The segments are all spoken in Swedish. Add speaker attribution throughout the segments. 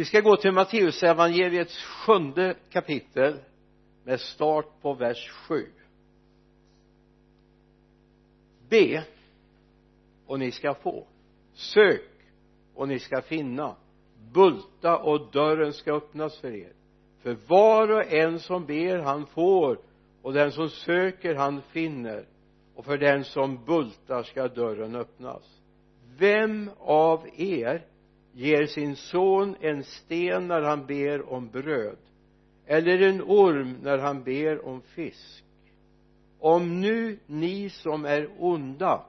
Speaker 1: vi ska gå till Matteus evangeliets sjunde kapitel med start på vers 7 be och ni ska få. Sök och ni ska finna. Bulta och dörren ska öppnas för er. För var och en som ber han får. Och den som söker han finner. Och för den som bultar ska dörren öppnas. Vem av er ger sin son en sten när han ber om bröd eller en orm när han ber om fisk. Om nu ni som är onda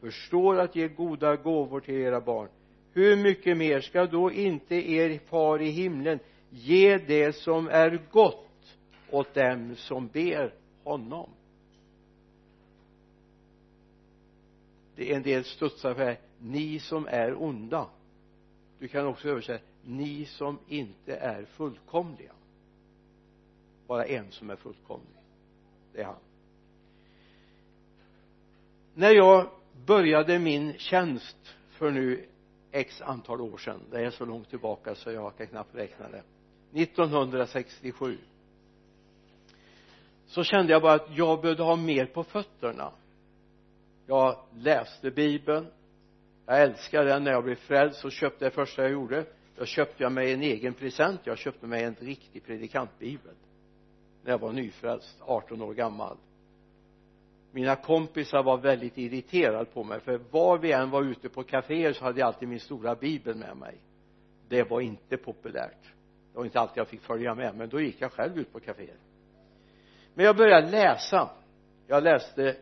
Speaker 1: förstår att ge goda gåvor till era barn hur mycket mer ska då inte er far i himlen ge det som är gott åt dem som ber honom? Det är en del studsar för här. Ni som är onda du kan också översätta ni som inte är fullkomliga. Bara en som är fullkomlig. Det är han. När jag började min tjänst för nu x antal år sedan det är så långt tillbaka så jag kan knappt räkna det 1967 så kände jag bara att jag behövde ha mer på fötterna. Jag läste bibeln jag älskade den. När jag blev frälst så köpte jag det första jag gjorde då köpte jag mig en egen present. Jag köpte mig en riktig predikantbibel. När jag var nyfrälst 18 år gammal. Mina kompisar var väldigt irriterade på mig för var vi än var ute på kaféer så hade jag alltid min stora bibel med mig. Det var inte populärt. Det var inte alltid jag fick följa med men då gick jag själv ut på kaféer. Men jag började läsa. Jag läste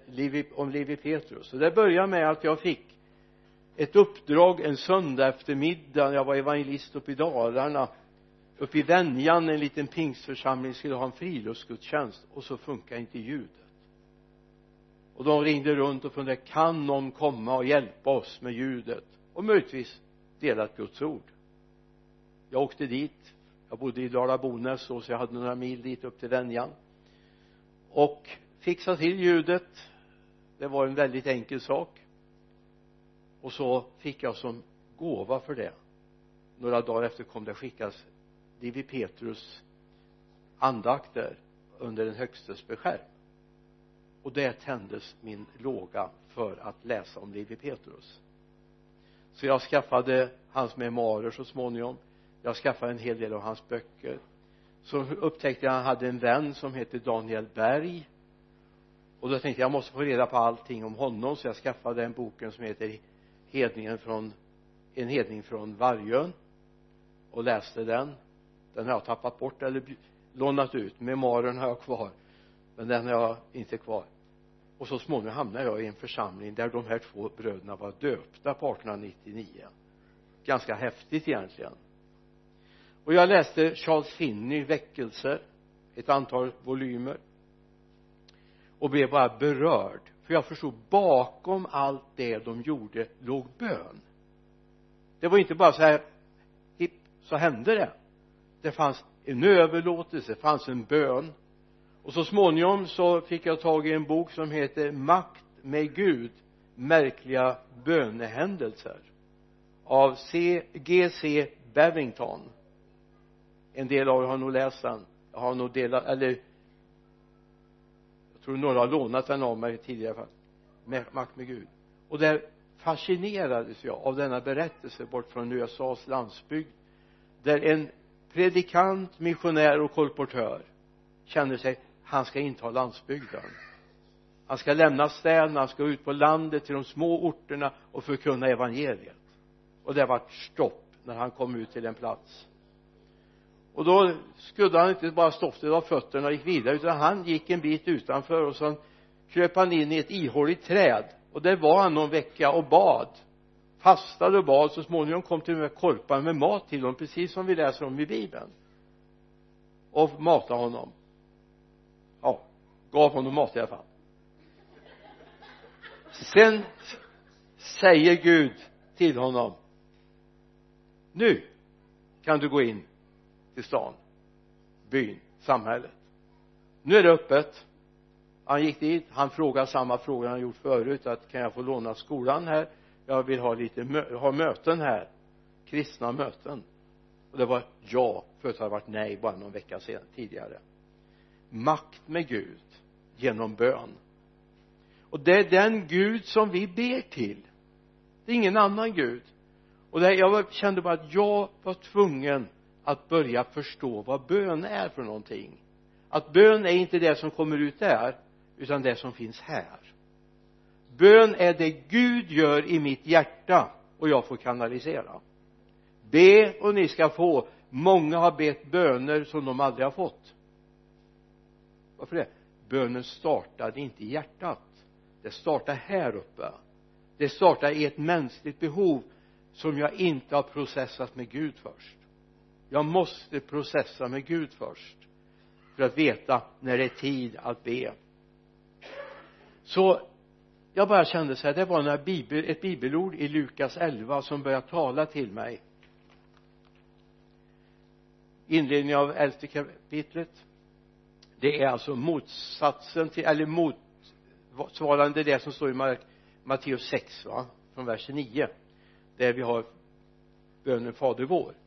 Speaker 1: om Levi Petrus. Och det började med att jag fick ett uppdrag en söndag eftermiddag jag var evangelist uppe i Dalarna. Uppe i Venjan en liten pingstförsamling skulle ha en friluftsgudstjänst och så funkar inte ljudet. Och de ringde runt och funderade kan någon komma och hjälpa oss med ljudet? Och möjligtvis dela ett Guds ord. Jag åkte dit. Jag bodde i Dala-Bonäs så jag hade några mil dit upp till Venjan. Och fixade till ljudet. Det var en väldigt enkel sak och så fick jag som gåva för det. Några dagar efter kom det skickas Divi Petrus andakter under en högstes beskärm. Och där tändes min låga för att läsa om Levi Petrus. Så jag skaffade hans memoarer så småningom. Jag skaffade en hel del av hans böcker. Så upptäckte jag att han hade en vän som hette Daniel Berg. Och då tänkte jag jag måste få reda på allting om honom. Så jag skaffade den boken som heter hedningen från en hedning från Vargön och läste den. Den har jag tappat bort eller lånat ut. Memoaren har jag kvar men den har jag inte kvar. Och så småningom hamnade jag i en församling där de här två bröderna var döpta på 1899 ganska häftigt egentligen. Och jag läste Charles Finney väckelser ett antal volymer och blev bara berörd för jag förstod bakom allt det de gjorde låg bön. Det var inte bara så här hipp så hände det. Det fanns en överlåtelse det fanns en bön. Och så småningom så fick jag tag i en bok som heter makt med Gud märkliga bönehändelser av C, G.C. Bevington. En del av er har nog läst den jag har nog delat eller tror några har lånat den av mig tidigare fall med, makt med Gud. Och där fascinerades jag av denna berättelse bort från USAs landsbygd där en predikant, missionär och kolportör kände sig han ska inta landsbygden. Han ska lämna städerna, han ska ut på landet till de små orterna och förkunna evangeliet. Och det vart stopp när han kom ut till en plats och då skuddade han inte bara stoftet av fötterna och gick vidare utan han gick en bit utanför och sen kröp han in i ett ihåligt träd. Och där var han någon vecka och bad. Fastade och bad så småningom kom till och med korpar med mat till honom precis som vi läser om i bibeln. Och matade honom. Ja gav honom mat i alla fall. Sen säger Gud till honom nu kan du gå in till stan. Byn, samhället. Nu är det öppet. Han gick dit, han frågade samma fråga han gjort förut att kan jag få låna skolan här? Jag vill ha lite mö ha möten här. Kristna möten. Och det var ja förut hade det varit nej bara någon vecka sedan, tidigare. Makt med Gud genom bön. Och det är den Gud som vi ber till. Det är ingen annan Gud. Och det, jag kände bara att jag var tvungen att börja förstå vad bön är för någonting. Att bön är inte det som kommer ut där utan det som finns här. Bön är det Gud gör i mitt hjärta och jag får kanalisera. Be och ni ska få. Många har bett böner som de aldrig har fått. Varför det? Bönen startade inte i hjärtat. Det startar här uppe. Det startar i ett mänskligt behov som jag inte har processat med Gud först jag måste processa med Gud först för att veta när det är tid att be. Så jag bara kände så här det var några bibel, ett bibelord i Lukas 11 som började tala till mig. Inledningen av elfte kapitlet. Det är alltså motsatsen till eller motsvarande det som står i Matteus 6 va? Från vers 9 där vi har bönen Fader vår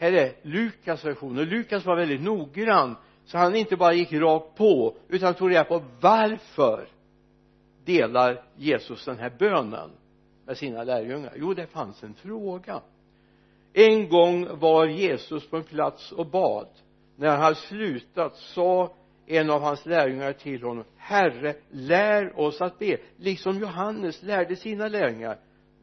Speaker 1: här är Lukas version. Och Lukas var väldigt noggrann så han inte bara gick rakt på utan tog reda på varför delar Jesus den här bönen med sina lärjungar? Jo det fanns en fråga. En gång var Jesus på en plats och bad. När han hade slutat sa en av hans lärjungar till honom herre lär oss att be. Liksom Johannes lärde sina lärjungar.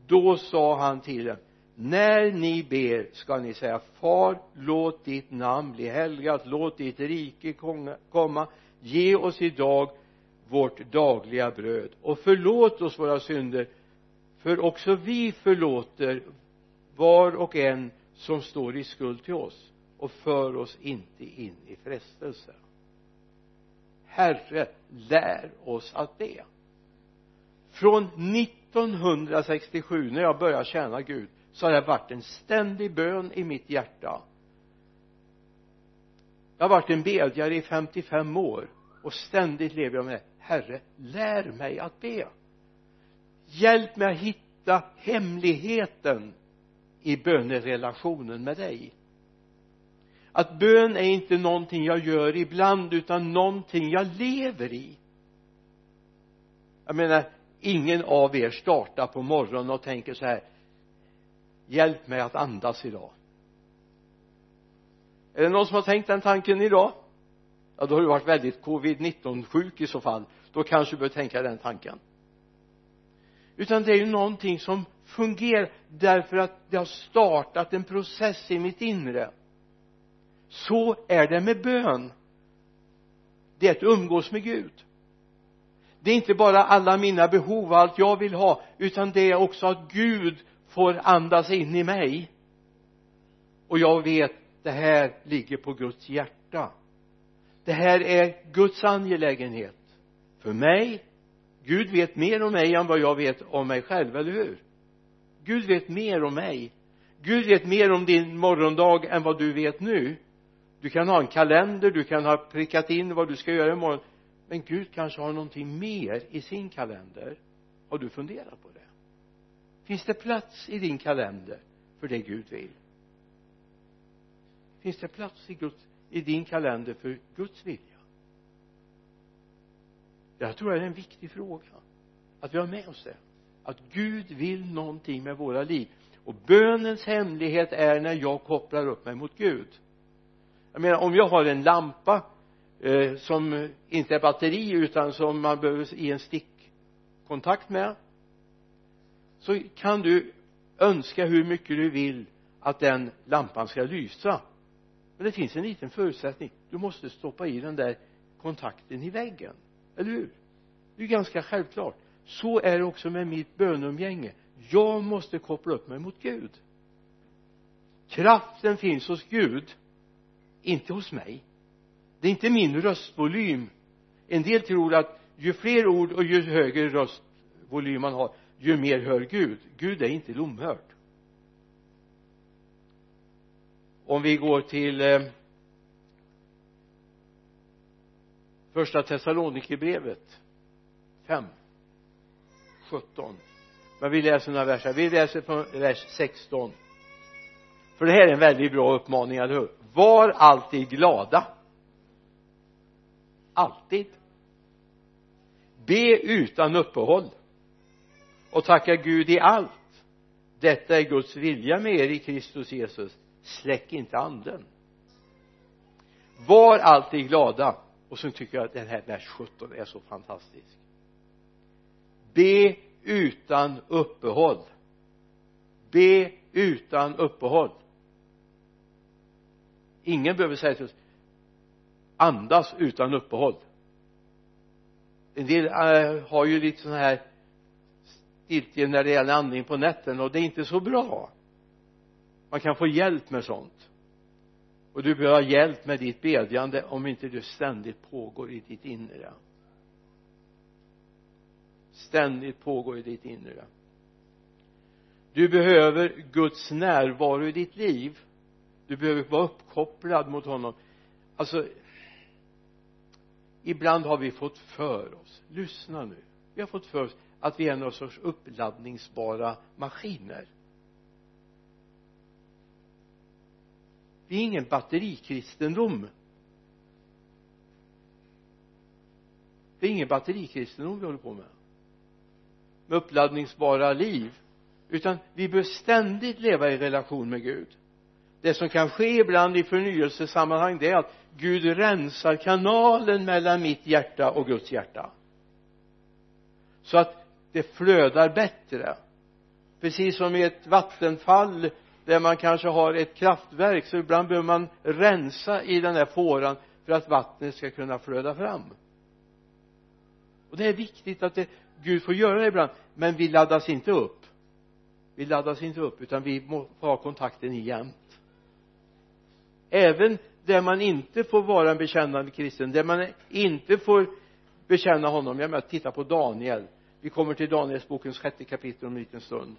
Speaker 1: Då sa han till dem när ni ber ska ni säga far låt ditt namn bli helgat låt ditt rike komma. Ge oss idag vårt dagliga bröd och förlåt oss våra synder för också vi förlåter var och en som står i skuld till oss och för oss inte in i frestelse. Herre lär oss att be. Från 1967 när jag började tjäna Gud så har det varit en ständig bön i mitt hjärta. Jag har varit en bedjare i 55 år och ständigt lever jag med det. Herre lär mig att be. Hjälp mig att hitta hemligheten i bönerelationen med dig. Att bön är inte någonting jag gör ibland utan någonting jag lever i. Jag menar ingen av er startar på morgonen och tänker så här hjälp mig att andas idag. Är det någon som har tänkt den tanken idag? Ja då har du varit väldigt covid-19 sjuk i så fall. Då kanske du bör tänka den tanken. Utan det är ju någonting som fungerar därför att det har startat en process i mitt inre. Så är det med bön. Det är att umgås med Gud. Det är inte bara alla mina behov och allt jag vill ha utan det är också att Gud får andas in i mig. Och jag vet det här ligger på Guds hjärta. Det här är Guds angelägenhet. För mig Gud vet mer om mig än vad jag vet om mig själv, eller hur? Gud vet mer om mig. Gud vet mer om din morgondag än vad du vet nu. Du kan ha en kalender, du kan ha prickat in vad du ska göra imorgon. Men Gud kanske har någonting mer i sin kalender. Har du funderat på det? Finns det plats i din kalender för det Gud vill? Finns det plats i, Guds, i din kalender för Guds vilja? Jag tror det är en viktig fråga. Att vi har med oss det. Att Gud vill någonting med våra liv. Och bönens hemlighet är när jag kopplar upp mig mot Gud. Jag menar om jag har en lampa eh, som inte är batteri utan som man behöver i en stickkontakt med så kan du önska hur mycket du vill att den lampan ska lysa. Men det finns en liten förutsättning. Du måste stoppa i den där kontakten i väggen. Eller hur? Det är ganska självklart. Så är det också med mitt böneumgänge. Jag måste koppla upp mig mot Gud. Kraften finns hos Gud inte hos mig. Det är inte min röstvolym. En del tror att ju fler ord och ju högre röstvolym man har ju mer hör Gud. Gud är inte lomhörd. Om vi går till eh, första Thessalonikerbrevet 5 17 men vi läser några verser. Vi läser från vers 16 för det här är en väldigt bra uppmaning, eller hur? Var alltid glada. Alltid. Be utan uppehåll och tacka Gud i allt. Detta är Guds vilja med er i Kristus Jesus. Släck inte anden. Var alltid glada. Och så tycker jag att den här vers 17 är så fantastisk. Be utan uppehåll. Be utan uppehåll. Ingen behöver säga till oss andas utan uppehåll. En del äh, har ju lite sådana här giltig när det gäller andning på nätten och det är inte så bra. Man kan få hjälp med sånt. Och du behöver ha hjälp med ditt bedjande om inte du ständigt pågår i ditt inre. Ständigt pågår i ditt inre. Du behöver Guds närvaro i ditt liv. Du behöver vara uppkopplad mot honom. Alltså ibland har vi fått för oss. Lyssna nu. Vi har fått för oss att vi är någon sorts uppladdningsbara maskiner. Det är ingen batterikristendom det är ingen batterikristendom vi håller på med. Med uppladdningsbara liv. Utan vi bör ständigt leva i relation med Gud. Det som kan ske ibland i förnyelsesammanhang det är att Gud rensar kanalen mellan mitt hjärta och Guds hjärta. Så att det flödar bättre. Precis som i ett vattenfall där man kanske har ett kraftverk så ibland behöver man rensa i den här fåran för att vattnet ska kunna flöda fram. Och det är viktigt att det, Gud får göra det ibland men vi laddas inte upp. Vi laddas inte upp utan vi måste ha kontakten jämt. Även där man inte får vara en bekännande kristen där man inte får bekänna honom. Jag menar titta på Daniel vi kommer till Danielsbokens sjätte kapitel om en liten stund.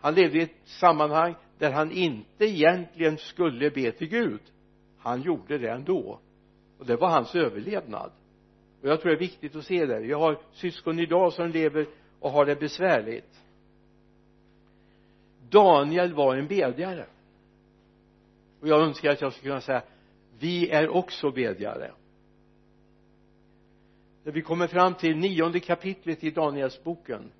Speaker 1: Han levde i ett sammanhang där han inte egentligen skulle be till Gud. Han gjorde det ändå. Och det var hans överlevnad. Och jag tror det är viktigt att se det. Jag har syskon idag som lever och har det besvärligt. Daniel var en bedjare. Och jag önskar att jag skulle kunna säga vi är också bedjare när vi kommer fram till nionde kapitlet i Danielsboken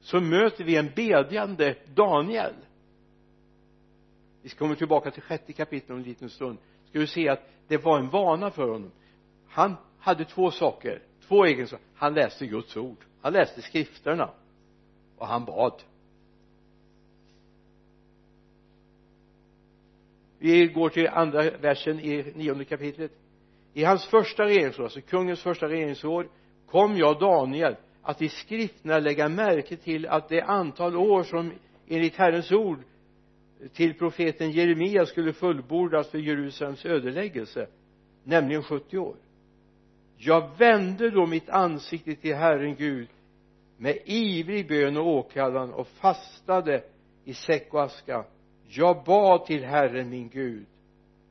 Speaker 1: så möter vi en bedjande Daniel. Vi kommer tillbaka till sjätte kapitlet om en liten stund. Ska du se att det var en vana för honom. Han hade två saker två egenskaper han läste Guds ord. Han läste skrifterna. Och han bad. Vi går till andra versen i nionde kapitlet i hans första regeringsår, alltså kungens första regeringsår kom jag Daniel att i skrifterna lägga märke till att det antal år som enligt Herrens ord till profeten Jeremia skulle fullbordas för Jerusalems ödeläggelse nämligen 70 år. Jag vände då mitt ansikte till Herren Gud med ivrig bön och åkallan och fastade i säck och aska. Jag bad till Herren min Gud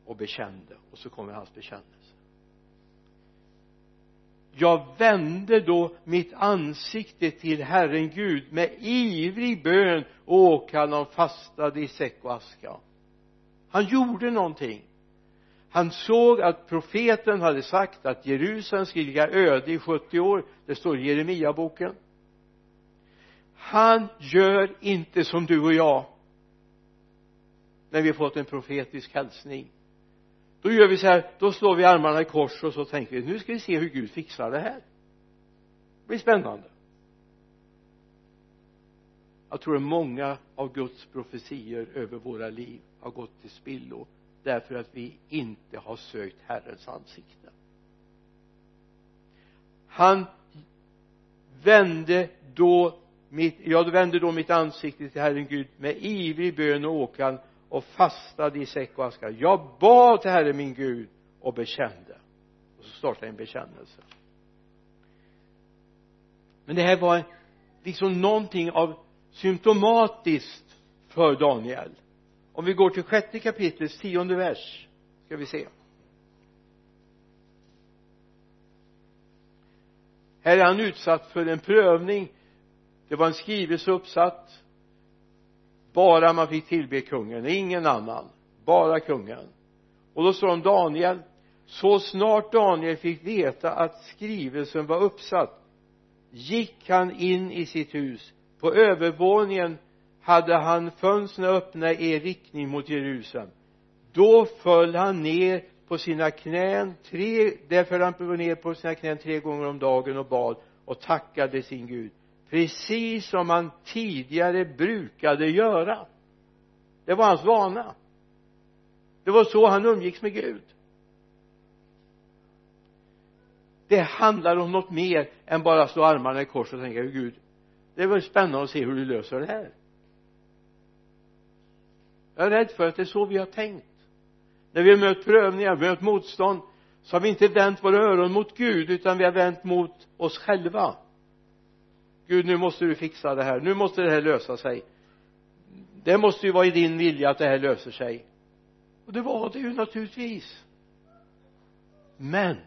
Speaker 1: och bekände. Och så kommer hans bekännelse jag vände då mitt ansikte till Herren Gud med ivrig bön och åkallan fastade i säck och aska. Han gjorde någonting. Han såg att profeten hade sagt att Jerusalem skulle ligga öde i 70 år det står i Jeremiaboken. han gör inte som du och jag när vi fått en profetisk hälsning då gör vi så här då slår vi armarna i kors och så tänker vi nu ska vi se hur Gud fixar det här. Det blir spännande. Jag tror att många av Guds profetier över våra liv har gått till spillo därför att vi inte har sökt Herrens ansikte. Han vände då mitt, jag vände då mitt ansikte till Herren Gud med ivrig bön och åkan och fastade i säck och aska. Jag bad till Herren min Gud och bekände. Och så startade en bekännelse. Men det här var liksom någonting av symptomatiskt för Daniel. Om vi går till sjätte kapitlets tionde vers ska vi se. Här är han utsatt för en prövning. Det var en skrivelse uppsatt bara man fick tillbe kungen, ingen annan. Bara kungen. Och då står det om Daniel så snart Daniel fick veta att skrivelsen var uppsatt gick han in i sitt hus. På övervåningen hade han fönstren öppna i riktning mot Jerusalem. Då föll han ner på sina knän tre, där föll han ner på sina knän tre gånger om dagen och bad och tackade sin Gud precis som han tidigare brukade göra. Det var hans vana. Det var så han umgicks med Gud. Det handlar om något mer än bara slå armarna i kors och tänka Gud det var spännande att se hur du löser det här. Jag är rädd för att det är så vi har tänkt. När vi har mött prövningar, mött motstånd så har vi inte vänt våra öron mot Gud utan vi har vänt mot oss själva. Gud nu måste du fixa det här, nu måste det här lösa sig. Det måste ju vara i din vilja att det här löser sig. Och det var det ju naturligtvis. Men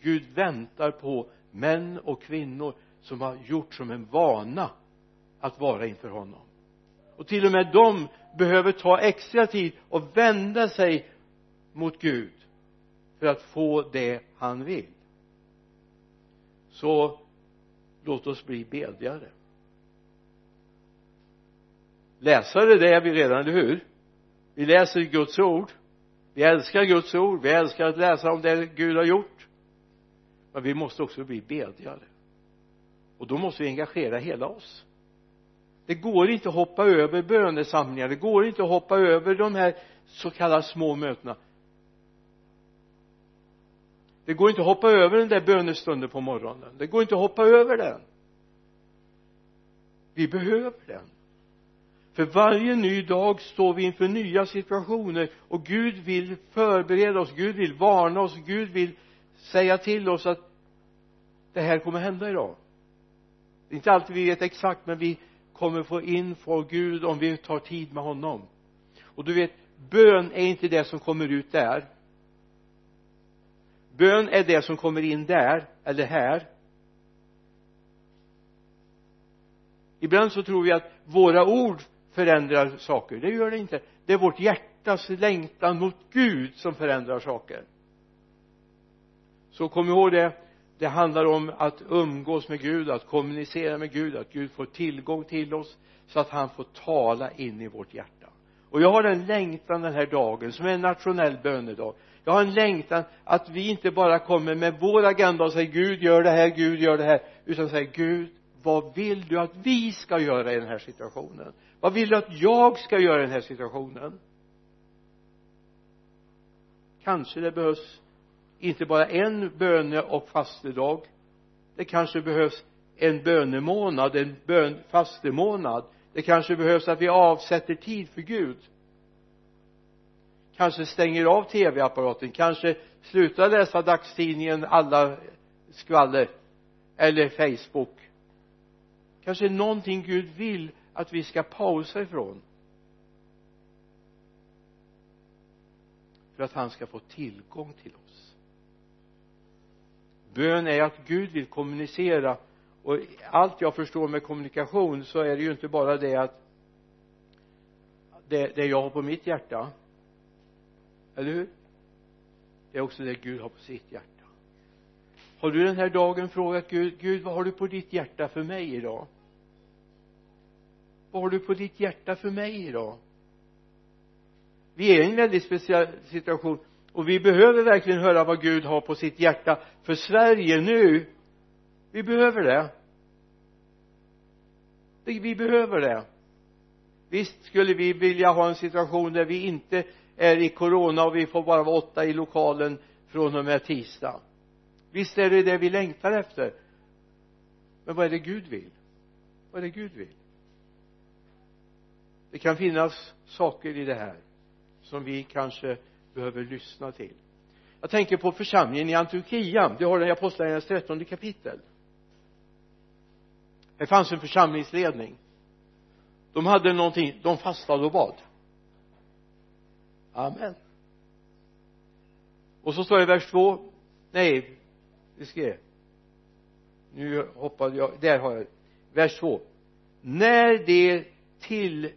Speaker 1: Gud väntar på män och kvinnor som har gjort som en vana att vara inför honom. Och till och med de behöver ta extra tid och vända sig mot Gud för att få det han vill. Så låt oss bli bedjare. Läsare det är vi redan, eller hur? Vi läser Guds ord. Vi älskar Guds ord. Vi älskar att läsa om det Gud har gjort. Men vi måste också bli bedjare. Och då måste vi engagera hela oss. Det går inte att hoppa över bönesamlingar. Det går inte att hoppa över de här så kallade små mötena det går inte att hoppa över den där bönestunden på morgonen. Det går inte att hoppa över den. Vi behöver den. För varje ny dag står vi inför nya situationer och Gud vill förbereda oss Gud vill varna oss Gud vill säga till oss att det här kommer hända idag. Det är inte alltid vi vet exakt men vi kommer få in av Gud om vi tar tid med honom. Och du vet bön är inte det som kommer ut där bön är det som kommer in där eller här. Ibland så tror vi att våra ord förändrar saker. Det gör det inte. Det är vårt hjärtas längtan mot Gud som förändrar saker. Så kom ihåg det. Det handlar om att umgås med Gud att kommunicera med Gud att Gud får tillgång till oss så att han får tala in i vårt hjärta. Och jag har en längtan den här dagen som är en nationell bönedag jag har en längtan att vi inte bara kommer med vår agenda och säger Gud gör det här, Gud gör det här. Utan säger Gud vad vill du att vi ska göra i den här situationen? Vad vill du att jag ska göra i den här situationen? Kanske det behövs inte bara en böne och fastedag. Det kanske behövs en bönemånad, en bön, fastemånad. Det kanske behövs att vi avsätter tid för Gud kanske stänger av tv-apparaten kanske slutar läsa dagstidningen alla skvaller. Eller facebook. Kanske någonting Gud vill att vi ska pausa ifrån. För att han ska få tillgång till oss. Bön är att Gud vill kommunicera. Och allt jag förstår med kommunikation så är det ju inte bara det att det, det jag har på mitt hjärta eller hur? Det är också det Gud har på sitt hjärta. Har du den här dagen frågat Gud Gud vad har du på ditt hjärta för mig idag? Vad har du på ditt hjärta för mig idag? Vi är i en väldigt speciell situation och vi behöver verkligen höra vad Gud har på sitt hjärta för Sverige nu. Vi behöver det. Vi behöver det. Visst skulle vi vilja ha en situation där vi inte är i corona och vi får bara vara åtta i lokalen från och med tisdag. Visst är det det vi längtar efter. Men vad är det Gud vill? Vad är det Gud vill? Det kan finnas saker i det här som vi kanske behöver lyssna till. Jag tänker på församlingen i Antiochia. Det har den i apostlagärningarnas trettonde kapitel. Det fanns en församlingsledning. De hade någonting, de fastade och bad amen. Och så står det i vers två nej vi skrev, nu hoppade jag där har jag. Vers två. När de till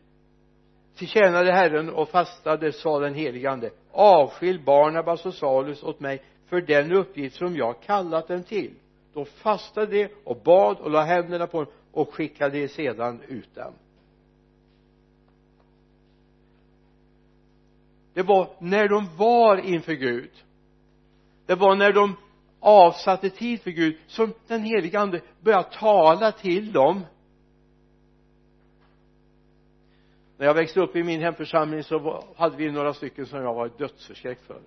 Speaker 1: tilltjänade Herren och fastade sa den helige ande avskilj Barnabas och Salus åt mig för den uppgift som jag kallat dem till. Då fastade de och bad och la händerna på dem och skickade sedan ut dem. Det var när de var inför Gud. Det var när de avsatte tid för Gud som den helige ande började tala till dem. När jag växte upp i min hemförsamling så hade vi några stycken som jag var dödsförskräckt för.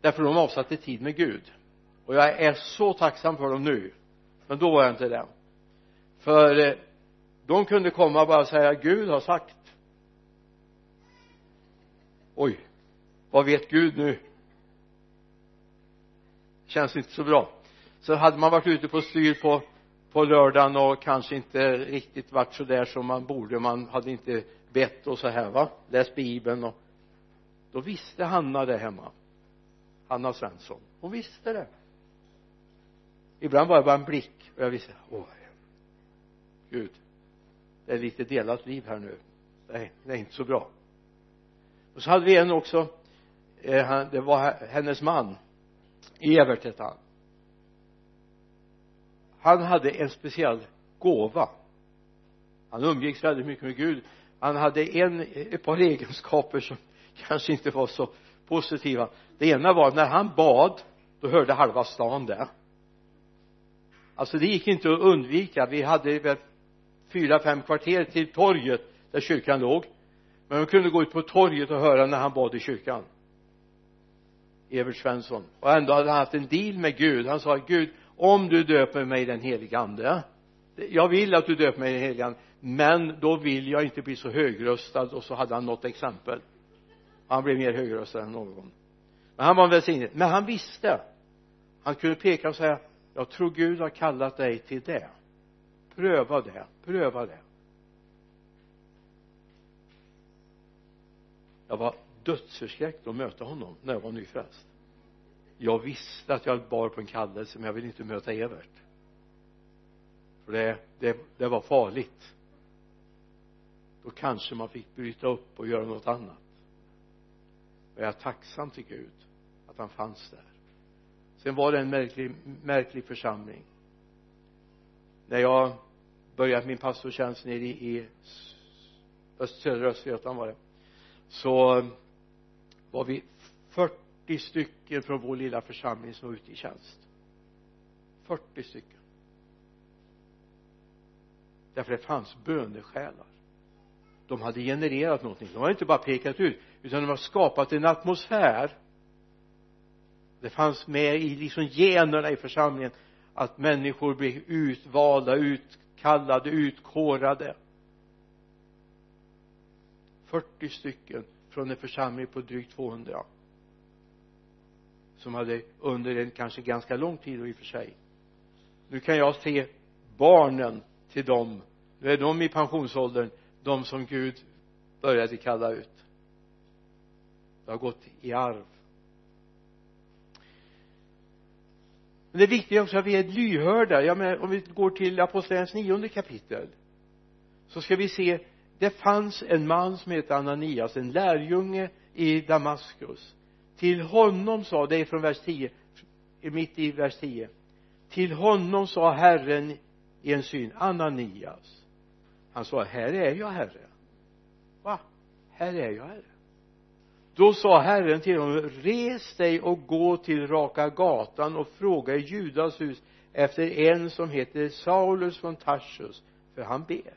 Speaker 1: Därför de avsatte tid med Gud. Och jag är så tacksam för dem nu men då var jag inte det för eh, de kunde komma och bara säga Gud har sagt oj vad vet Gud nu? Känns inte så bra. Så hade man varit ute på styr på på lördagen och kanske inte riktigt varit så där som man borde man hade inte bett och så här va? Läst bibeln och då visste Hanna det hemma. Hanna Svensson. Hon visste det. Ibland var det bara en blick och jag visste åh gud det är lite delat liv här nu. Nej det är inte så bra och så hade vi en också eh, det var hennes man. Evert hette han. Han hade en speciell gåva. Han umgicks väldigt mycket med Gud. Han hade en, ett par egenskaper som kanske inte var så positiva. Det ena var när han bad då hörde halva stan det alltså det gick inte att undvika. Vi hade väl fyra, fem kvarter till torget där kyrkan låg men man kunde gå ut på torget och höra när han bad i kyrkan. Evert Svensson. Och ändå hade han haft en deal med Gud. Han sa Gud om du döper mig i den helige ande. Jag vill att du döper mig i den helige ande men då vill jag inte bli så högröstad. Och så hade han något exempel. Han blev mer högröstad än någon. Men han var välsignad men han visste. Han kunde peka och säga jag tror Gud har kallat dig till det. Pröva det, pröva det. Jag var dödsförskräckt att möta honom när jag var nyfrälst. Jag visste att jag bar på en kallelse men jag ville inte möta Evert. För det, det, det var farligt. Då kanske man fick bryta upp och göra något annat. Och jag är tacksam till Gud att han fanns där. Sen var det en märklig, märklig församling. När jag började min pastortjänst nere i, i öst, södra Östergötland var det så var vi 40 stycken från vår lilla församling som var ute i tjänst. 40 stycken. Därför det fanns bönesjälar. De hade genererat någonting. De hade inte bara pekat ut utan de har skapat en atmosfär. Det fanns med i liksom generna i församlingen att människor blev utvalda, utkallade, utkårade. 40 stycken från en församling på drygt 200 som hade under en kanske ganska lång tid i och för sig. Nu kan jag se barnen till dem. Nu är de i pensionsåldern de som Gud började kalla ut. Det har gått i arv. Men det är viktigt också att vi är lyhörda. Ja men om vi går till apostlagärningarnas nionde kapitel så ska vi se det fanns en man som hette Ananias en lärjunge i Damaskus. Till honom sa det är från vers 10 mitt i vers 10 till honom sa Herren i en syn Ananias. Han sa här är jag herre. Va? Här är jag herre. Då sa Herren till honom res dig och gå till raka gatan och fråga i Judas hus efter en som heter Saulus från Tarsus för han ber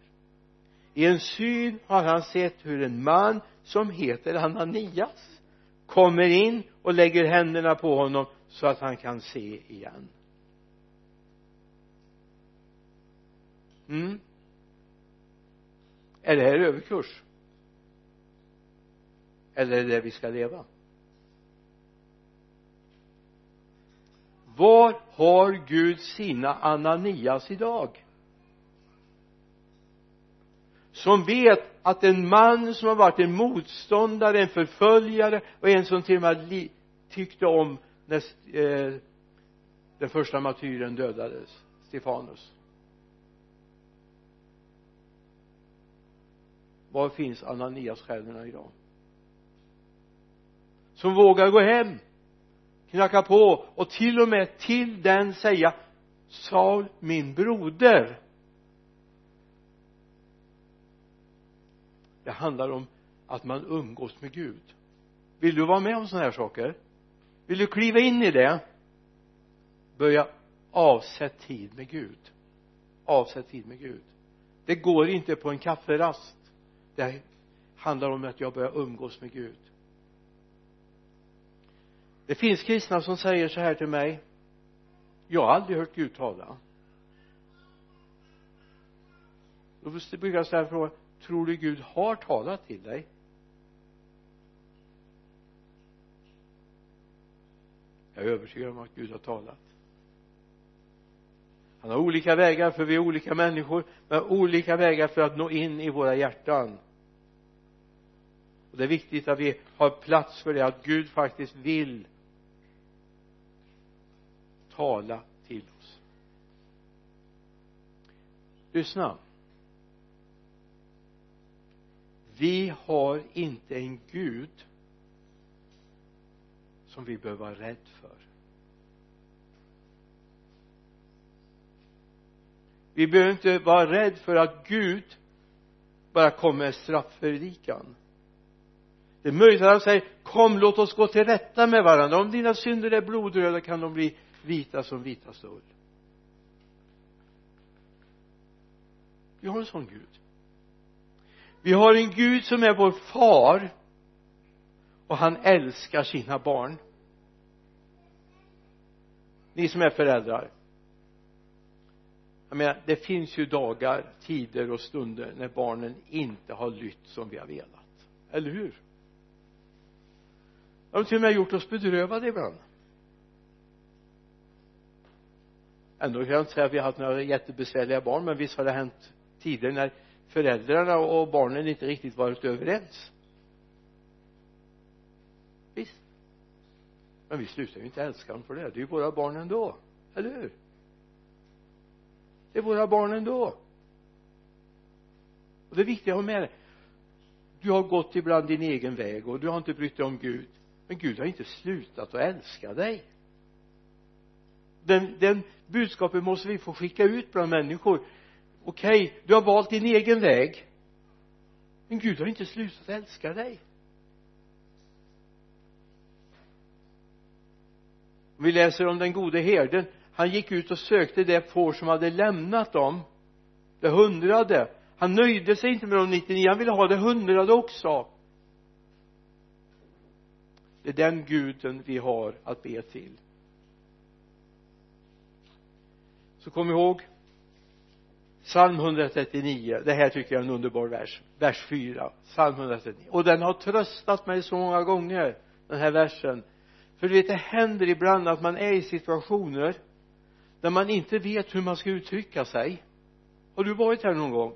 Speaker 1: i en syn har han sett hur en man som heter Ananias kommer in och lägger händerna på honom så att han kan se igen. Mm. Är det här överkurs? Eller är det där vi ska leva? Var har Gud sina Ananias idag? Som vet att en man som har varit en motståndare, en förföljare och en som till och med tyckte om när eh, den första martyren dödades Stefanus. Var finns Ananias-själarna idag? Som vågar gå hem knacka på och till och med till den säga Saul min broder. Det handlar om att man umgås med Gud. Vill du vara med om sådana här saker? Vill du kliva in i det? Börja avsätt tid med Gud. Avsätt tid med Gud. Det går inte på en kafferast. Det handlar om att jag börjar umgås med Gud. Det finns kristna som säger så här till mig. Jag har aldrig hört Gud tala. Då brukar jag ställa frågan tror du Gud har talat till dig? Jag är övertygad om att Gud har talat. Han har olika vägar för vi är olika människor men olika vägar för att nå in i våra hjärtan. Och det är viktigt att vi har plats för det att Gud faktiskt vill tala till oss. Lyssna. Vi har inte en Gud som vi behöver vara rädd för. Vi behöver inte vara rädd för att Gud bara kommer med straffpredikan det är möjligt att han säger kom låt oss gå till rätta med varandra. Om dina synder är blodröda kan de bli vita som vitaste ull vi har en sån Gud vi har en Gud som är vår far. Och han älskar sina barn. Ni som är föräldrar. Jag menar det finns ju dagar, tider och stunder när barnen inte har lytt som vi har velat. Eller hur? De har till och med gjort oss bedrövade ibland. Ändå kan jag inte säga att vi har haft några jättebesvärliga barn men visst har det hänt tider när föräldrarna och barnen inte riktigt varit överens. Visst. Men vi slutar ju inte älska dem för det. Det är ju våra barn ändå. Eller hur? Det är våra barn ändå. Och det viktiga att ha med det du har gått ibland din egen väg och du har inte brytt dig om Gud. Men Gud har inte slutat att älska dig. Den, den budskapet måste vi få skicka ut bland människor okej okay, du har valt din egen väg. Men Gud har inte slutat älska dig. Vi läser om den gode herden. Han gick ut och sökte det får som hade lämnat dem det hundrade. Han nöjde sig inte med de 99 han ville ha det hundrade också. Det är den guden vi har att be till. Så kom ihåg psalm 139 det här tycker jag är en underbar vers. Vers 4 psalm 139 och den har tröstat mig så många gånger den här versen. För du vet det händer ibland att man är i situationer där man inte vet hur man ska uttrycka sig. Har du varit här någon gång?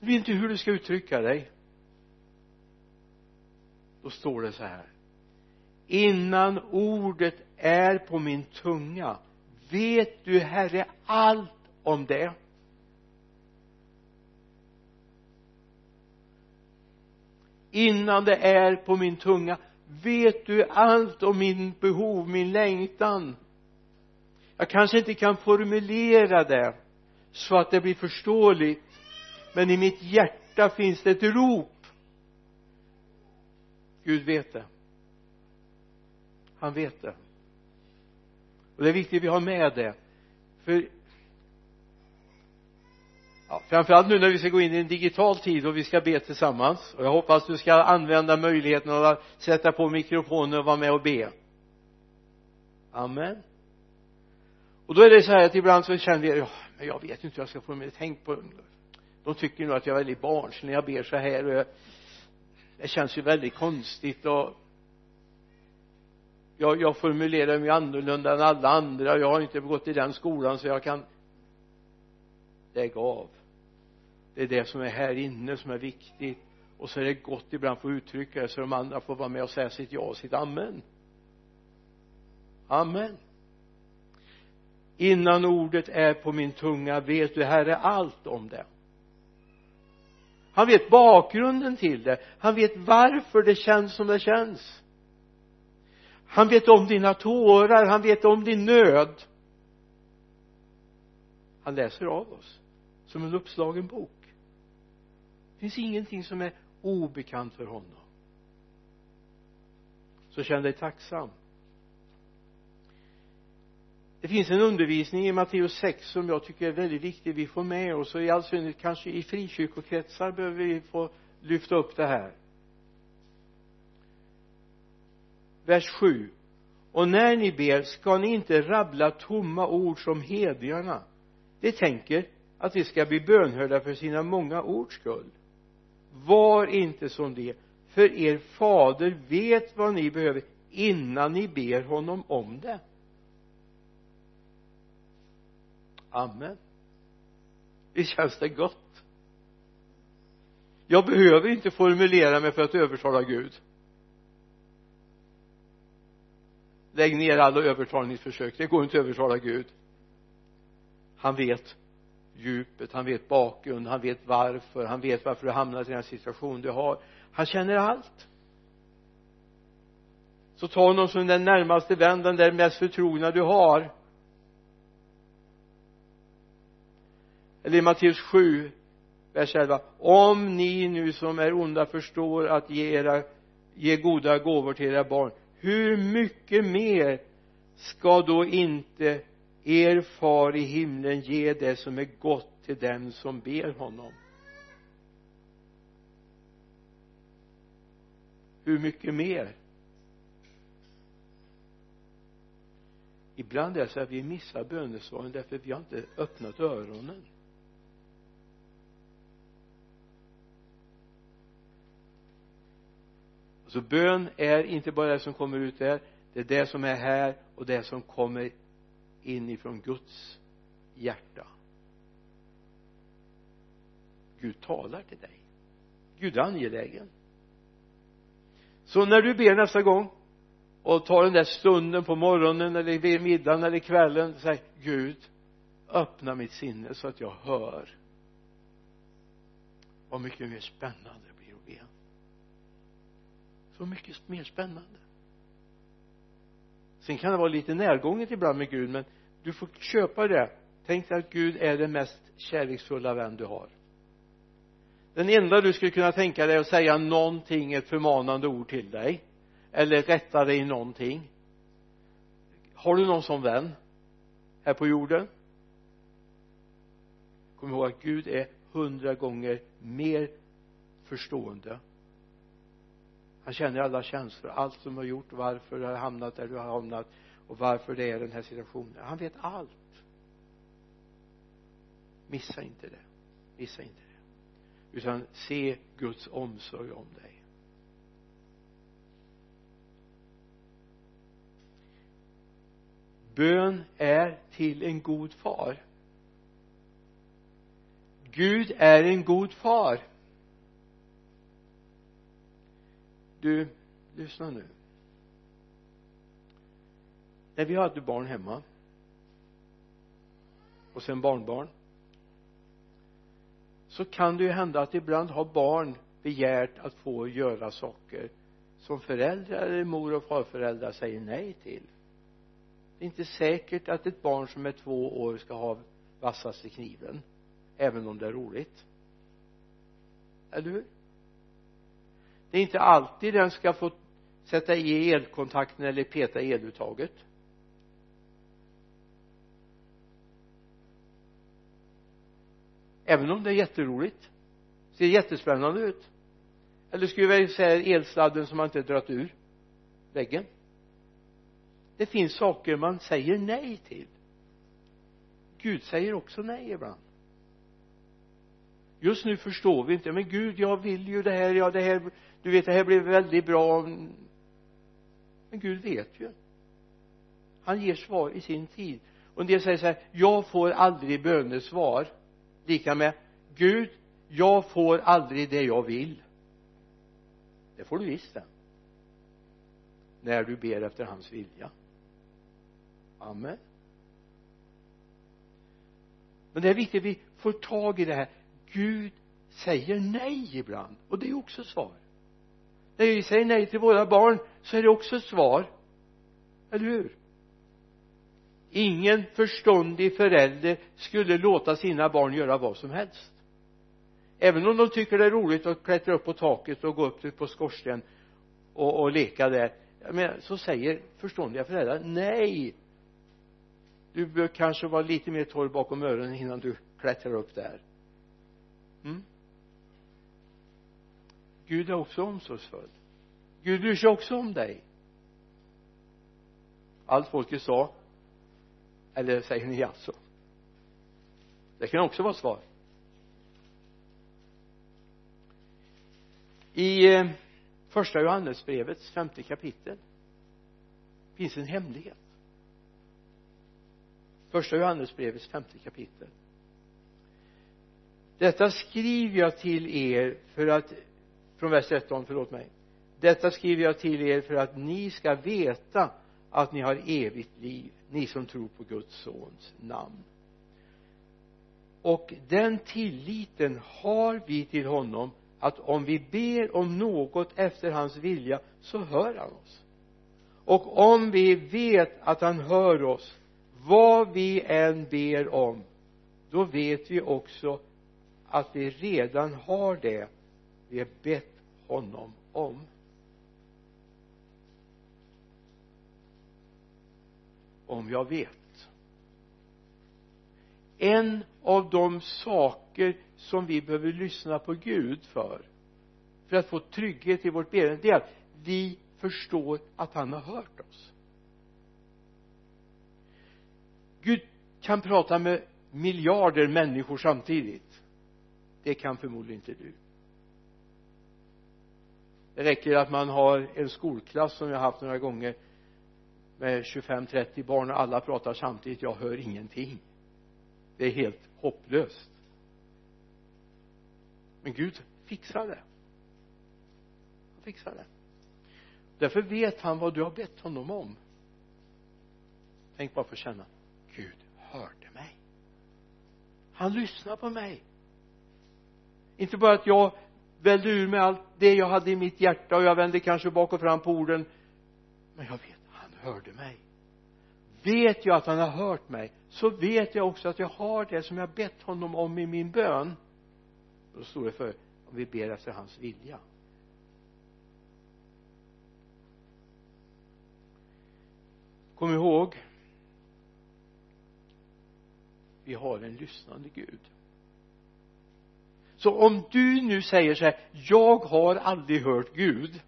Speaker 1: Du vet inte hur du ska uttrycka dig. Då står det så här. Innan ordet är på min tunga vet du herre allt om det. Innan det är på min tunga vet du allt om min behov, min längtan? Jag kanske inte kan formulera det så att det blir förståeligt men i mitt hjärta finns det ett rop. Gud vet det. Han vet det. Och det är viktigt att vi har med det. För ja, framförallt nu när vi ska gå in i en digital tid och vi ska be tillsammans. Och jag hoppas du ska använda möjligheten att sätta på mikrofonen och vara med och be. Amen. Och då är det så här att ibland så känner vi ja men jag vet inte hur jag ska få mig tänk på de tycker nog att jag är väldigt barnslig när jag ber så här och jag, det känns ju väldigt konstigt och jag, jag formulerar mig annorlunda än alla andra. Jag har inte gått i den skolan så jag kan lägg av det är det som är här inne som är viktigt. Och så är det gott ibland att få uttrycka det så de andra får vara med och säga sitt ja och sitt amen. Amen. Innan ordet är på min tunga vet du herre allt om det. Han vet bakgrunden till det. Han vet varför det känns som det känns. Han vet om dina tårar. Han vet om din nöd. Han läser av oss som en uppslagen bok det finns ingenting som är obekant för honom. Så känn dig tacksam. Det finns en undervisning i Matteus 6 som jag tycker är väldigt viktig. Vi får med oss och i all synnerhet kanske i frikyrkokretsar behöver vi få lyfta upp det här. Vers 7 och när ni ber ska ni inte rabbla tomma ord som hedjarna de tänker att de ska bli bönhörda för sina många ords skull var inte som det. För er fader vet vad ni behöver innan ni ber honom om det. Amen. Visst känns det gott? Jag behöver inte formulera mig för att övertala Gud. Lägg ner alla övertalningsförsök. Det går inte att övertala Gud. Han vet djupet, han vet bakgrunden, han vet varför, han vet varför du hamnat i den situation du har. Han känner allt. Så ta honom som den närmaste vän, den där mest förtrogna du har. Eller i Matteus 7 vers 11 om ni nu som är onda förstår att ge era ge goda gåvor till era barn hur mycket mer ska då inte er far i himlen ge det som är gott till den som ber honom. Hur mycket mer? Ibland är det så att vi missar bönesvaren därför att vi har inte öppnat öronen. Alltså bön är inte bara det som kommer ut där. Det är det som är här och det som kommer inifrån Guds hjärta. Gud talar till dig. Gud är angelägen. Så när du ber nästa gång och tar den där stunden på morgonen eller vid middagen eller kvällen säg Gud öppna mitt sinne så att jag hör. Vad mycket mer spännande det blir att be. Så mycket mer spännande sen kan det vara lite närgånget ibland med Gud men du får köpa det. Tänk dig att Gud är den mest kärleksfulla vän du har. Den enda du skulle kunna tänka dig att säga någonting ett förmanande ord till dig eller rätta dig i någonting. Har du någon sån vän här på jorden? Kom ihåg att Gud är hundra gånger mer förstående han känner alla känslor. Allt som du har gjort varför du har hamnat där du har hamnat och varför det är den här situationen. Han vet allt. Missa inte det. Missa inte det. Utan se Guds omsorg om dig. Bön är till en god far. Gud är en god far. Du lyssna nu. När vi hade barn hemma och sen barnbarn så kan det ju hända att ibland har barn begärt att få göra saker som föräldrar eller mor och farföräldrar säger nej till. Det är inte säkert att ett barn som är två år ska ha vassaste kniven även om det är roligt. Eller hur? Det är inte alltid den ska få sätta i elkontakten eller peta i eluttaget. Även om det är jätteroligt. Ser jättespännande ut. Eller skulle isär säga elsladden som man inte dragit ur väggen? Det finns saker man säger nej till. Gud säger också nej ibland. Just nu förstår vi inte men Gud jag vill ju det här ja det här du vet det här blev väldigt bra men Gud vet ju. Han ger svar i sin tid. Och en del säger så här jag får aldrig bönesvar. Lika med Gud jag får aldrig det jag vill. Det får du visst det. När du ber efter hans vilja. Amen. Men det är viktigt att vi får tag i det här. Gud säger nej ibland. Och det är också svar när vi säger nej till våra barn så är det också ett svar. Eller hur? Ingen förståndig förälder skulle låta sina barn göra vad som helst. Även om de tycker det är roligt att klättra upp på taket och gå upp på skorsten och, och leka där. Men så säger förståndiga föräldrar nej! Du bör kanske vara lite mer torr bakom öronen innan du klättrar upp där. Mm? Gud är också omsorgsfull. Gud bryr sig också om dig. Allt folket sa eller säger ni alltså? Det kan också vara svar. I eh, första Johannesbrevets femte kapitel finns en hemlighet. Första Johannesbrevets femte kapitel. Detta skriver jag till er för att från vers 13 förlåt mig. Detta skriver jag till er för att ni ska veta att ni har evigt liv ni som tror på Guds sons namn. Och den tilliten har vi till honom att om vi ber om något efter hans vilja så hör han oss. Och om vi vet att han hör oss vad vi än ber om då vet vi också att vi redan har det vi har bett honom om. Om jag vet. En av de saker som vi behöver lyssna på Gud för för att få trygghet i vårt bedjande det är att vi förstår att han har hört oss. Gud kan prata med miljarder människor samtidigt. Det kan förmodligen inte du det räcker att man har en skolklass som jag har haft några gånger med 25-30 barn och alla pratar samtidigt. Jag hör ingenting. Det är helt hopplöst. Men Gud fixar det. Han fixar det. Därför vet han vad du har bett honom om. Tänk bara på att känna Gud hörde mig. Han lyssnar på mig. Inte bara att jag välde ur mig allt det jag hade i mitt hjärta och jag vände kanske bak och fram på orden. Men jag vet han hörde mig. Vet jag att han har hört mig så vet jag också att jag har det som jag bett honom om i min bön. Då står det för om vi ber efter hans vilja. Kom ihåg vi har en lyssnande Gud så om du nu säger så här jag har aldrig hört Gud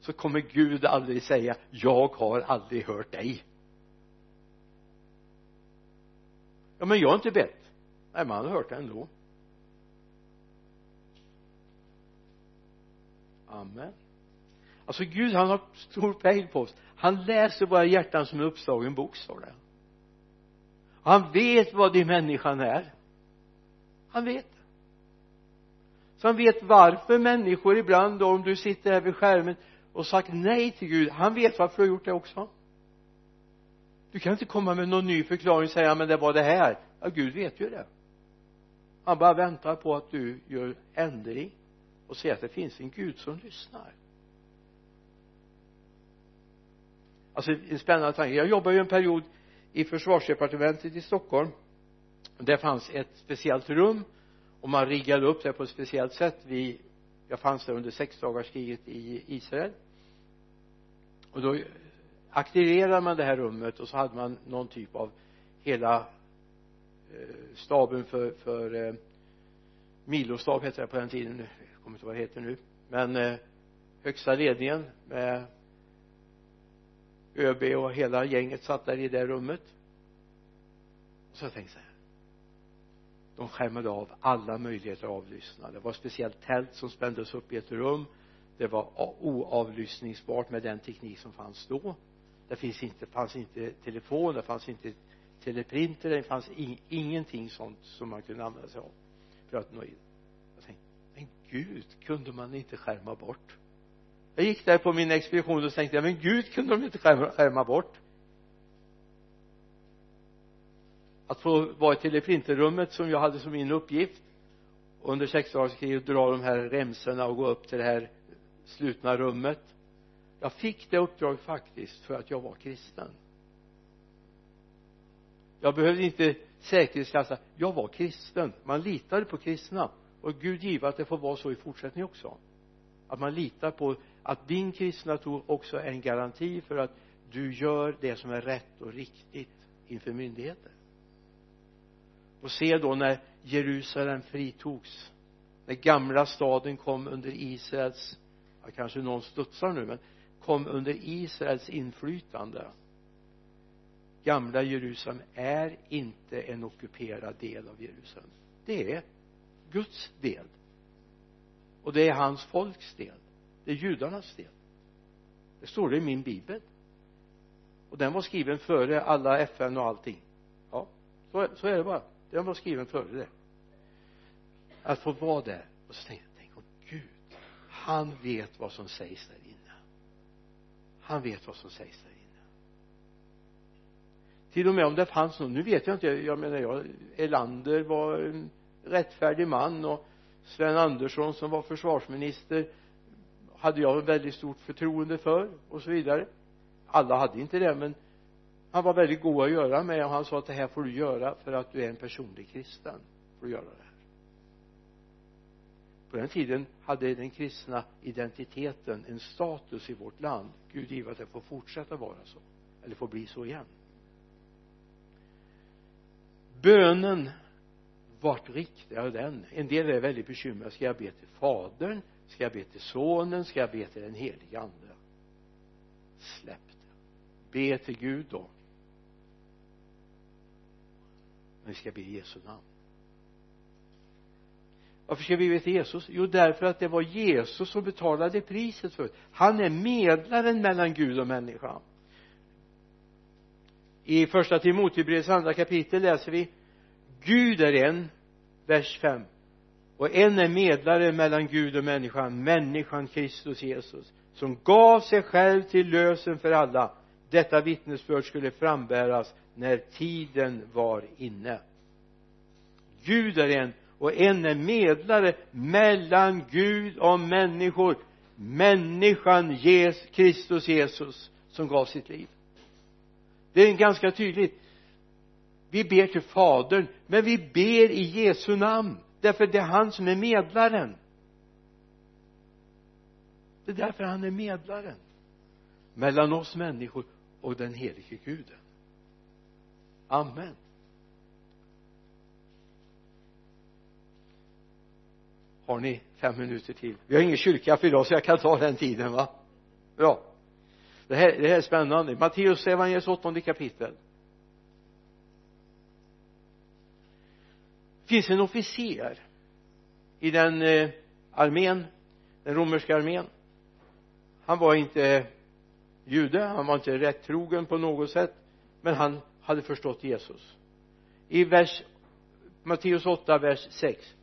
Speaker 1: så kommer Gud aldrig säga jag har aldrig hört dig. Ja men jag har inte bett. Nej men han har hört det ändå. Amen. Alltså Gud han har stor pejl på oss. Han läser våra hjärtan som en uppslagen bok står det. Han vet vad din människan är. Han vet som vet varför människor ibland då om du sitter här vid skärmen och sagt nej till Gud han vet varför du har gjort det också. Du kan inte komma med någon ny förklaring och säga men det var det här. Ja Gud vet ju det. Han bara väntar på att du gör ändring och ser att det finns en Gud som lyssnar. Alltså en spännande tanke. Jag jobbade ju en period i försvarsdepartementet i Stockholm. Där fanns ett speciellt rum och man riggade upp det på ett speciellt sätt. Vi jag fanns där under sexdagarskriget i Israel. Och då aktiverade man det här rummet och så hade man någon typ av hela eh, staben för, för eh, milostab hette det på den tiden. Jag kommer inte vad det heter nu. Men eh, högsta ledningen med ÖB och hela gänget satt där i det rummet. Och så jag tänkte så här de skärmade av alla möjligheter att avlyssna. Det var speciellt tält som spändes upp i ett rum. Det var oavlyssningsbart med den teknik som fanns då. Det finns inte, fanns inte telefon, det fanns inte teleprinter, det fanns in, ingenting sånt som man kunde använda sig av för att nå in. Jag tänkte men gud kunde man inte skärma bort? Jag gick där på min expedition och tänkte men gud kunde de inte skärma, skärma bort? Att få vara i teleprinterrummet som jag hade som min uppgift. Under sexdagarskriget dra de här remsorna och gå upp till det här slutna rummet. Jag fick det uppdraget faktiskt för att jag var kristen. Jag behövde inte säkerhetsklassa jag var kristen. Man litade på kristna. Och Gud give att det får vara så i fortsättningen också. Att man litar på att din kristna tro också är en garanti för att du gör det som är rätt och riktigt inför myndigheter och se då när Jerusalem fritogs. När gamla staden kom under Israels ja, kanske någon studsar nu men kom under Israels inflytande. Gamla Jerusalem är inte en ockuperad del av Jerusalem. Det är Guds del. Och det är hans folks del. Det är judarnas del. Det står det i min bibel. Och den var skriven före alla FN och allting. Ja så, så är det bara den var skriven före det. Att få vara där. Och så tänkte jag tänk om Gud han vet vad som sägs där inne. Han vet vad som sägs där inne. Till och med om det fanns någon nu vet jag inte jag menar jag Elander var en rättfärdig man och Sven Andersson som var försvarsminister hade jag väldigt stort förtroende för och så vidare. Alla hade inte det men han var väldigt god att göra med och han sa att det här får du göra för att du är en personlig kristen. Får du göra det här. På den tiden hade den kristna identiteten en status i vårt land. Gud give att det får fortsätta vara så eller får bli så igen. Bönen vart riktar jag den. En del är väldigt bekymrade. Ska jag be till fadern? Ska jag be till sonen? Ska jag be till den helige ande? Släpp det. Be till Gud då. Men vi ska be i Jesu namn. Varför ska vi be till Jesus? Jo därför att det var Jesus som betalade priset för oss. Han är medlaren mellan Gud och människan i första Timotebrevets andra kapitel läser vi Gud är en vers 5 och en är medlare mellan Gud och människan människan Kristus Jesus som gav sig själv till lösen för alla detta vittnesbörd skulle frambäras när tiden var inne. Gud är en och en är medlare mellan Gud och människor. Människan ges Kristus Jesus som gav sitt liv. Det är ganska tydligt vi ber till fadern men vi ber i Jesu namn därför det är han som är medlaren. Det är därför han är medlaren. Mellan oss människor och den helige guden. Amen. Har ni fem minuter till? Vi har ingen kyrka för idag så jag kan ta den tiden va? Bra. Det här, det här är spännande. Matteus evangeliets åttonde kapitel. Finns en officer i den eh, armén den romerska armén. Han var inte jude. Han var inte rättrogen på något sätt men han hade förstått Jesus. I vers Matteus 8 vers 6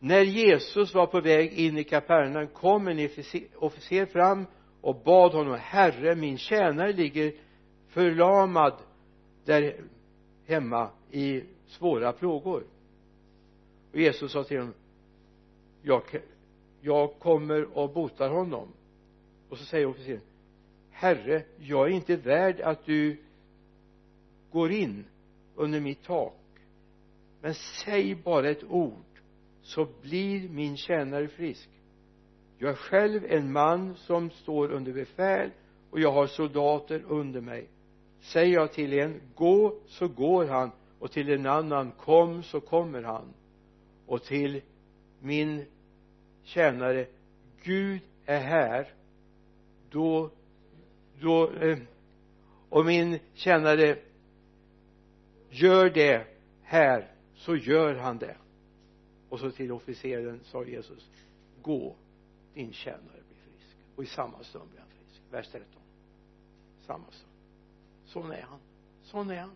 Speaker 1: när Jesus var på väg in i Kapernaum kom en officer fram och bad honom herre min tjänare ligger förlamad där hemma i svåra plågor. Och Jesus sa till honom jag, jag kommer och botar honom. Och så säger officeren herre jag är inte värd att du går in under mitt tak. Men säg bara ett ord så blir min tjänare frisk. Jag är själv en man som står under befäl och jag har soldater under mig. Säger jag till en gå så går han och till en annan kom så kommer han. Och till min tjänare Gud är här då då eh, och min tjänare gör det här så gör han det. Och så till officeren sa Jesus gå din tjänare blir frisk. Och i samma stund blir han frisk. Vers 13 samma stund. Sån är han. Sån är han.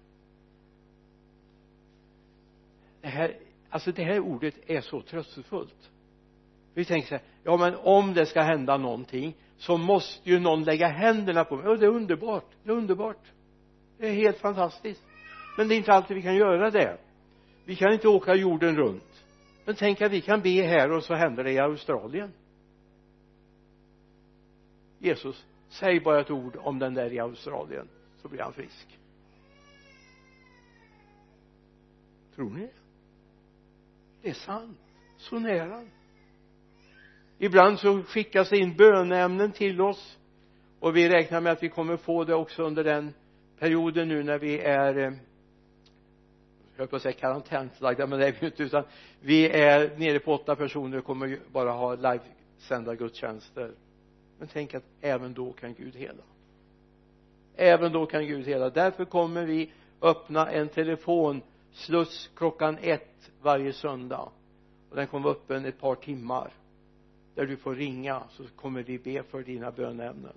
Speaker 1: Det här alltså det här ordet är så tröstefullt vi tänker så här ja men om det ska hända någonting så måste ju någon lägga händerna på mig. Och det är underbart. Det är underbart. Det är helt fantastiskt. Men det är inte alltid vi kan göra det. Vi kan inte åka jorden runt. Men tänk att vi kan be här och så händer det i Australien. Jesus säg bara ett ord om den där i Australien så blir han frisk. Tror ni det? Det är sant. Så nära ibland så skickas det in böneämnen till oss och vi räknar med att vi kommer få det också under den perioden nu när vi är eh, jag höll på att säga karantänslagda men det är vi inte utan vi är nere på åtta personer och kommer bara ha livesända gudstjänster. Men tänk att även då kan Gud hela. Även då kan Gud hela. Därför kommer vi öppna en telefonsluss klockan ett varje söndag. Och den kommer vara öppen ett par timmar där du får ringa så kommer vi be för dina bönämnen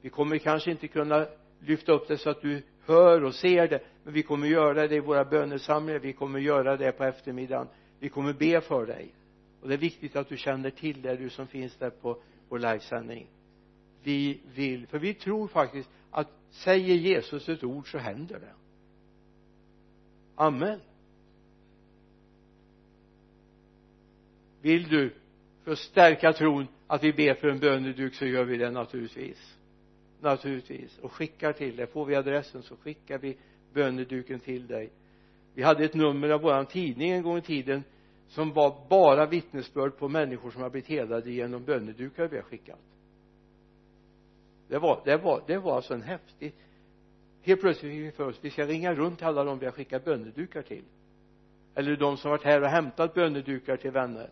Speaker 1: vi kommer kanske inte kunna lyfta upp det så att du hör och ser det men vi kommer göra det i våra bönesamlingar. Vi kommer göra det på eftermiddagen. Vi kommer be för dig. Och det är viktigt att du känner till det du som finns där på vår livesändning. Vi vill för vi tror faktiskt att säger Jesus ett ord så händer det. Amen. Vill du för att stärka tron att vi ber för en böneduk så gör vi det naturligtvis. Naturligtvis. Och skickar till dig. Får vi adressen så skickar vi böneduken till dig. Vi hade ett nummer av våran tidning en gång i tiden som var bara vittnesbörd på människor som har blivit helade genom bönedukar vi har skickat. Det var, det var, det var alltså en häftig helt plötsligt fick vi för oss vi ska ringa runt till alla de vi har skickat bönedukar till. Eller de som varit här och hämtat bönedukar till vänner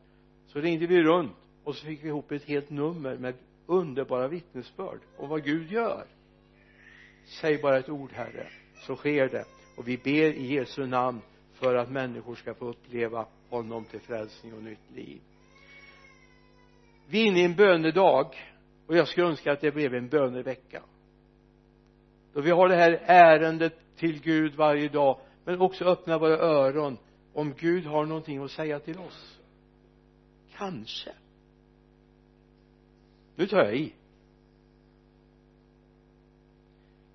Speaker 1: så ringde vi runt och så fick vi ihop ett helt nummer med underbara vittnesbörd om vad Gud gör. Säg bara ett ord herre så sker det. Och vi ber i Jesu namn för att människor ska få uppleva honom till frälsning och nytt liv. Vi är inne i en bönedag och jag skulle önska att det blev en bönevecka. Då vi har det här ärendet till Gud varje dag men också öppna våra öron om Gud har någonting att säga till oss kanske. Nu tar jag i.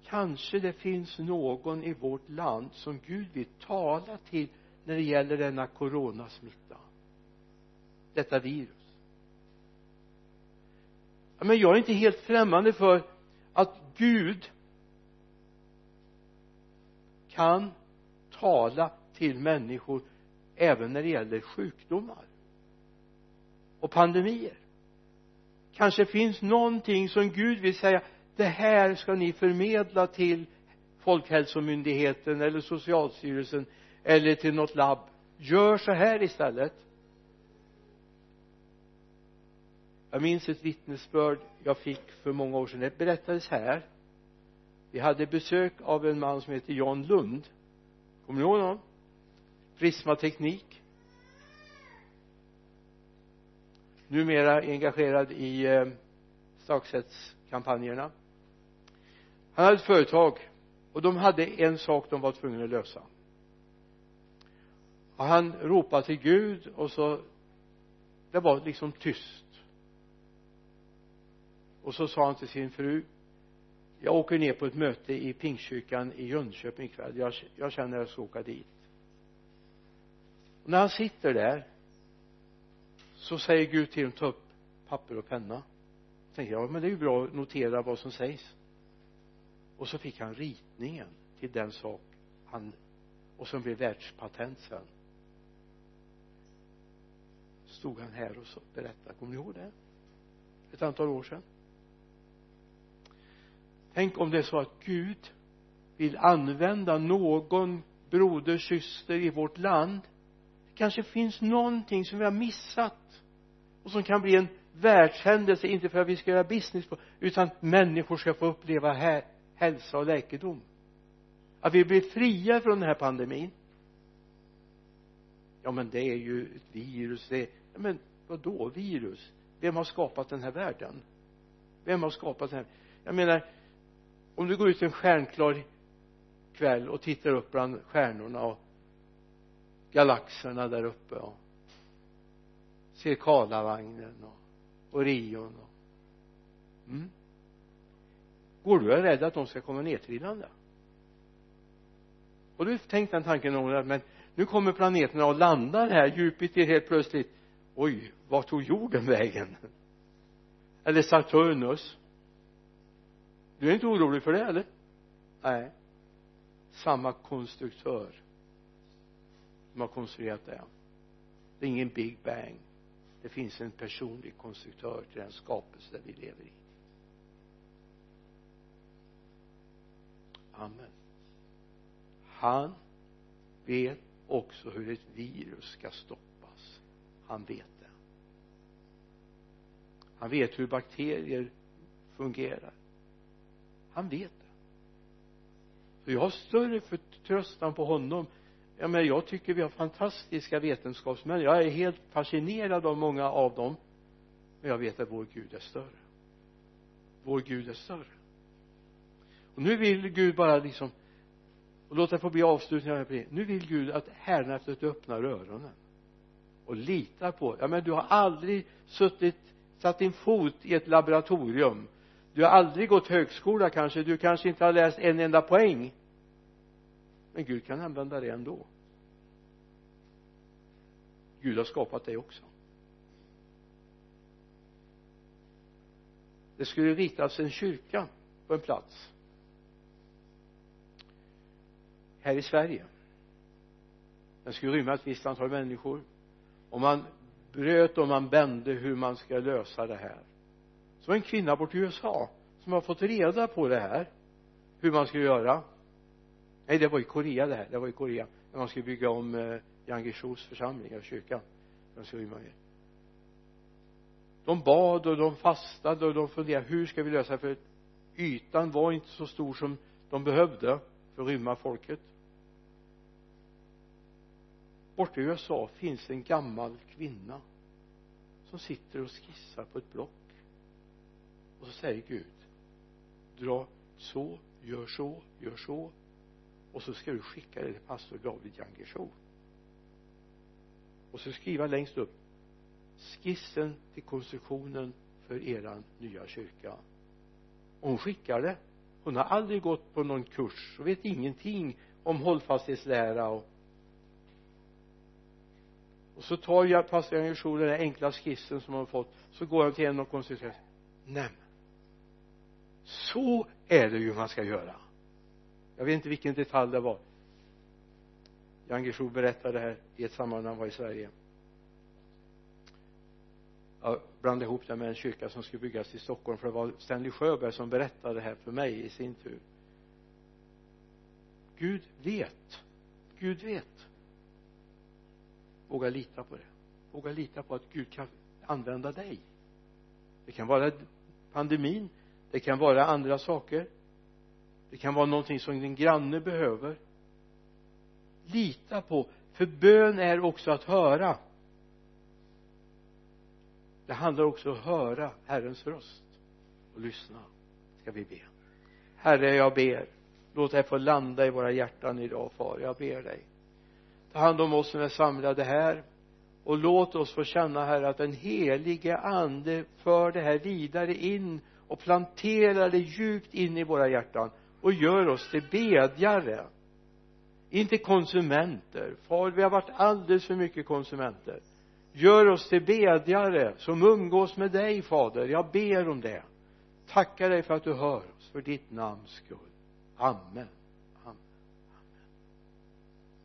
Speaker 1: Kanske det finns någon i vårt land som Gud vill tala till när det gäller denna coronasmitta. Detta virus. Ja, men jag är inte helt främmande för att Gud kan tala till människor även när det gäller sjukdomar och pandemier. Kanske finns någonting som Gud vill säga det här ska ni förmedla till folkhälsomyndigheten eller socialstyrelsen eller till något labb. Gör så här istället. Jag minns ett vittnesbörd jag fick för många år sedan. Det berättades här. Vi hade besök av en man som heter Jan Lund. Kommer ni ihåg honom? Prismateknik. Numera engagerad i eh, Staksättskampanjerna han hade ett företag och de hade en sak de var tvungna att lösa. Och han ropade till Gud och så det var liksom tyst. Och så sa han till sin fru jag åker ner på ett möte i Pingstkyrkan i Jönköping ikväll. Jag, jag känner att jag ska åka dit. Och när han sitter där så säger Gud till dem ta upp papper och penna. Tänker jag men det är ju bra att notera vad som sägs. Och så fick han ritningen till den sak han och som blev världspatent sen. Stod han här och så berättade kommer ni ihåg det? Ett antal år sedan tänk om det är så att Gud vill använda någon broder, syster i vårt land kanske finns någonting som vi har missat och som kan bli en världshändelse inte för att vi ska göra business på utan att människor ska få uppleva här, hälsa och läkedom. Att vi blir fria från den här pandemin. Ja men det är ju ett virus det är, ja men vadå då virus? Vem har skapat den här världen? Vem har skapat den här? Jag menar om du går ut en stjärnklar kväll och tittar upp bland stjärnorna och galaxerna där uppe och ser och Orion och mm. går du och är rädd att de ska komma nedtrillande har du tänkt den tanken någon gång? Men nu kommer planeterna och landar här Jupiter helt plötsligt. Oj vart tog jorden vägen? Eller Saturnus? Du är inte orolig för det eller? Nej. Samma konstruktör som har konstruerat det det är ingen big bang. Det finns en personlig konstruktör till den skapelse vi lever i. Amen. Han vet också hur ett virus ska stoppas. Han vet det. Han vet hur bakterier fungerar. Han vet det. Så jag har större förtröstan på honom ja men jag tycker vi har fantastiska vetenskapsmän. Jag är helt fascinerad av många av dem. Men jag vet att vår Gud är större. Vår Gud är större. Och nu vill Gud bara liksom och låt det få bli avslutningen nu vill Gud att efter du öppnar öronen och litar på. Ja men du har aldrig suttit satt din fot i ett laboratorium. Du har aldrig gått högskola kanske. Du kanske inte har läst en enda poäng men Gud kan använda det ändå. Gud har skapat dig också. Det skulle ritas en kyrka på en plats här i Sverige. Den skulle rymma ett visst antal människor. Och man bröt och man bände hur man ska lösa det här. Så var en kvinna bort i USA som har fått reda på det här hur man skulle göra nej det var i Korea det här. Det var i Korea. När man skulle bygga om eh, Jan församling och kyrkan de skulle rymma med de bad och de fastade och de funderade hur ska vi lösa det? För ytan var inte så stor som de behövde för att rymma folket. Borta i USA finns en gammal kvinna som sitter och skissar på ett block. Och så säger Gud dra så, gör så, gör så och så ska du skicka det till pastor David Jangershow och så skriva längst upp skissen till konstruktionen för eran nya kyrka. Och hon skickar det. Hon har aldrig gått på någon kurs och vet ingenting om hållfasthetslära och och så tar jag pastor Jan den där enkla skissen som han fått så går han till en och konsulterar nej så är det ju man ska göra jag vet inte vilken detalj det var. Jan Guillou berättade det här i ett sammanhang när han var i Sverige. Jag blandade ihop det med en kyrka som skulle byggas i Stockholm för det var Stanley Sjöberg som berättade det här för mig i sin tur. Gud vet. Gud vet. Våga lita på det. Våga lita på att Gud kan använda dig. Det kan vara pandemin. Det kan vara andra saker det kan vara någonting som din granne behöver. Lita på för bön är också att höra. Det handlar också om att höra Herrens röst och lyssna ska vi be. Herre jag ber låt det få landa i våra hjärtan idag far jag ber dig. Ta hand om oss som är samlade här och låt oss få känna här att den helige ande för det här vidare in och planterar det djupt in i våra hjärtan och gör oss till bedjare. Inte konsumenter. Far vi har varit alldeles för mycket konsumenter. Gör oss till bedjare som umgås med dig fader. Jag ber om det. Tackar dig för att du hör oss för ditt namns skull. Amen.